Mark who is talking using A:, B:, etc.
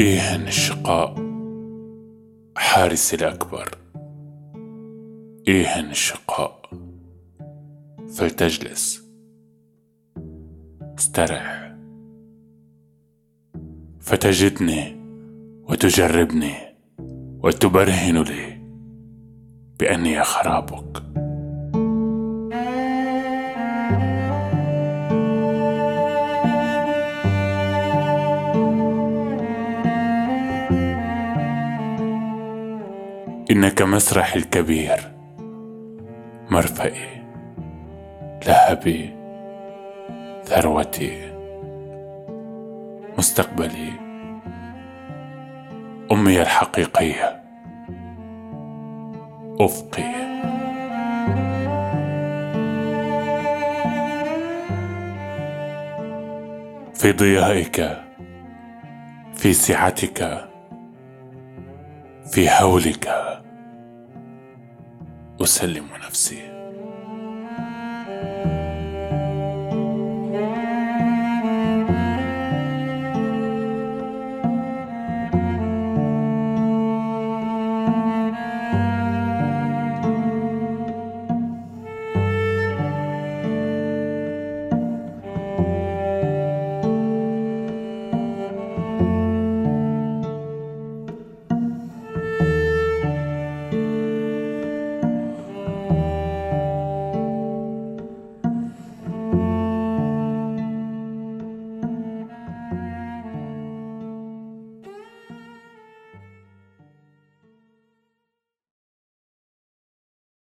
A: إيهن الشقاء. حارس الأكبر. إيهن الشقاء. فلتجلس. استرح. فتجدني وتجربني وتبرهن لي بأني خرابك. إنك مسرحي الكبير. مرفئي. لهبي. ثروتي. مستقبلي. أمي الحقيقية. أفقي. في ضيائك. في سعتك. في هولك. أسلم نفسي.